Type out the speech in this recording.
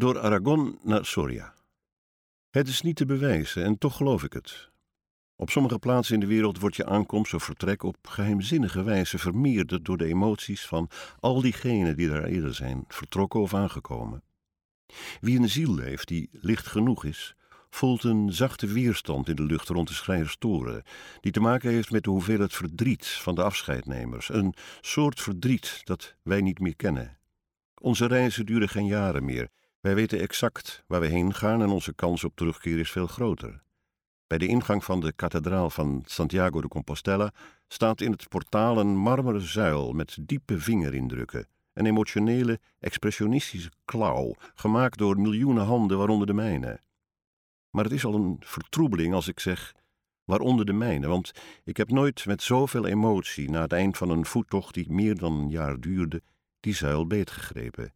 Door Aragon naar Soria. Het is niet te bewijzen en toch geloof ik het. Op sommige plaatsen in de wereld wordt je aankomst of vertrek op geheimzinnige wijze vermeerderd door de emoties van al diegenen die daar eerder zijn vertrokken of aangekomen. Wie een ziel heeft die licht genoeg is, voelt een zachte weerstand in de lucht rond de schrijverstoren, die te maken heeft met de hoeveelheid verdriet van de afscheidnemers, een soort verdriet dat wij niet meer kennen. Onze reizen duren geen jaren meer. Wij weten exact waar we heen gaan en onze kans op terugkeer is veel groter. Bij de ingang van de kathedraal van Santiago de Compostela staat in het portaal een marmeren zuil met diepe vingerindrukken. Een emotionele, expressionistische klauw, gemaakt door miljoenen handen, waaronder de mijne. Maar het is al een vertroebeling als ik zeg waaronder de mijne, want ik heb nooit met zoveel emotie na het eind van een voettocht die meer dan een jaar duurde, die zuil beetgegrepen.